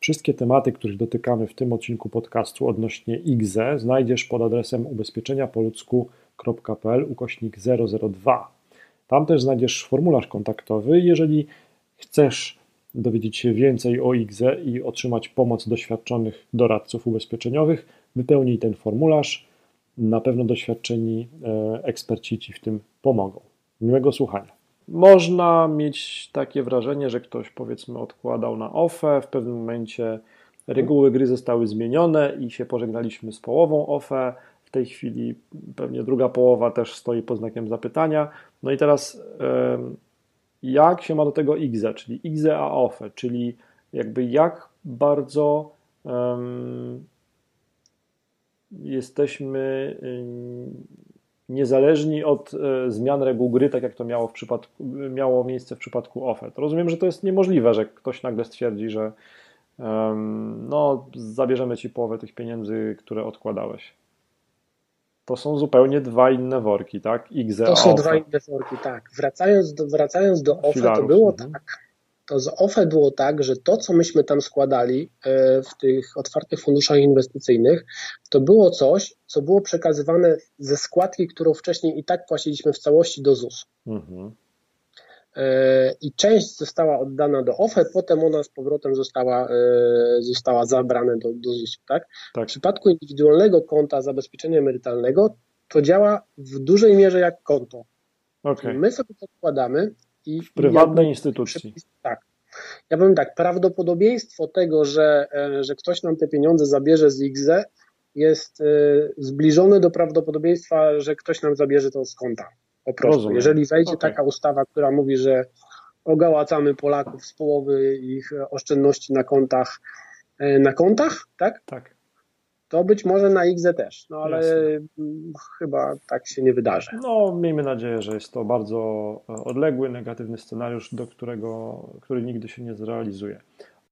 Wszystkie tematy, których dotykamy w tym odcinku podcastu odnośnie IGZE znajdziesz pod adresem ubezpieczeniapoludzku.pl ukośnik 002. Tam też znajdziesz formularz kontaktowy. Jeżeli chcesz dowiedzieć się więcej o IGZE i otrzymać pomoc doświadczonych doradców ubezpieczeniowych, wypełnij ten formularz. Na pewno doświadczeni e, eksperci Ci w tym pomogą. Miłego słuchania. Można mieć takie wrażenie, że ktoś powiedzmy odkładał na OFE, w pewnym momencie reguły gry zostały zmienione i się pożegnaliśmy z połową OFE. W tej chwili pewnie druga połowa też stoi pod znakiem zapytania. No i teraz jak się ma do tego IGZE, czyli IGZE a OFE, czyli jakby jak bardzo um, jesteśmy niezależni od e, zmian reguł gry, tak jak to miało, w przypadku, miało miejsce w przypadku OFE. To rozumiem, że to jest niemożliwe, że ktoś nagle stwierdzi, że um, no, zabierzemy ci połowę tych pieniędzy, które odkładałeś. To są zupełnie dwa inne worki, tak? XE, to są dwa inne worki, tak. Wracając do, wracając do OFE, Filarów. to było mhm. tak, to z OFE było tak, że to, co myśmy tam składali e, w tych otwartych funduszach inwestycyjnych, to było coś, co było przekazywane ze składki, którą wcześniej i tak płaciliśmy w całości do ZUS. Mhm. E, I część została oddana do OFE, potem ona z powrotem została, e, została zabrana do, do ZUS-u. Tak? tak? W przypadku indywidualnego konta zabezpieczenia emerytalnego to działa w dużej mierze jak konto. Okay. My sobie to odkładamy i w prywatnej instytucji. Tak. Ja powiem tak, prawdopodobieństwo tego, że, e, że ktoś nam te pieniądze zabierze z IGZE jest e, zbliżone do prawdopodobieństwa, że ktoś nam zabierze to z konta. Po prostu. Rozumiem. Jeżeli wejdzie okay. taka ustawa, która mówi, że ogałacamy Polaków z połowy ich oszczędności na kontach, e, na kontach, tak? Tak to być może na IGZE też, no ale Jasne. chyba tak się nie wydarzy. No, miejmy nadzieję, że jest to bardzo odległy, negatywny scenariusz, do którego, który nigdy się nie zrealizuje.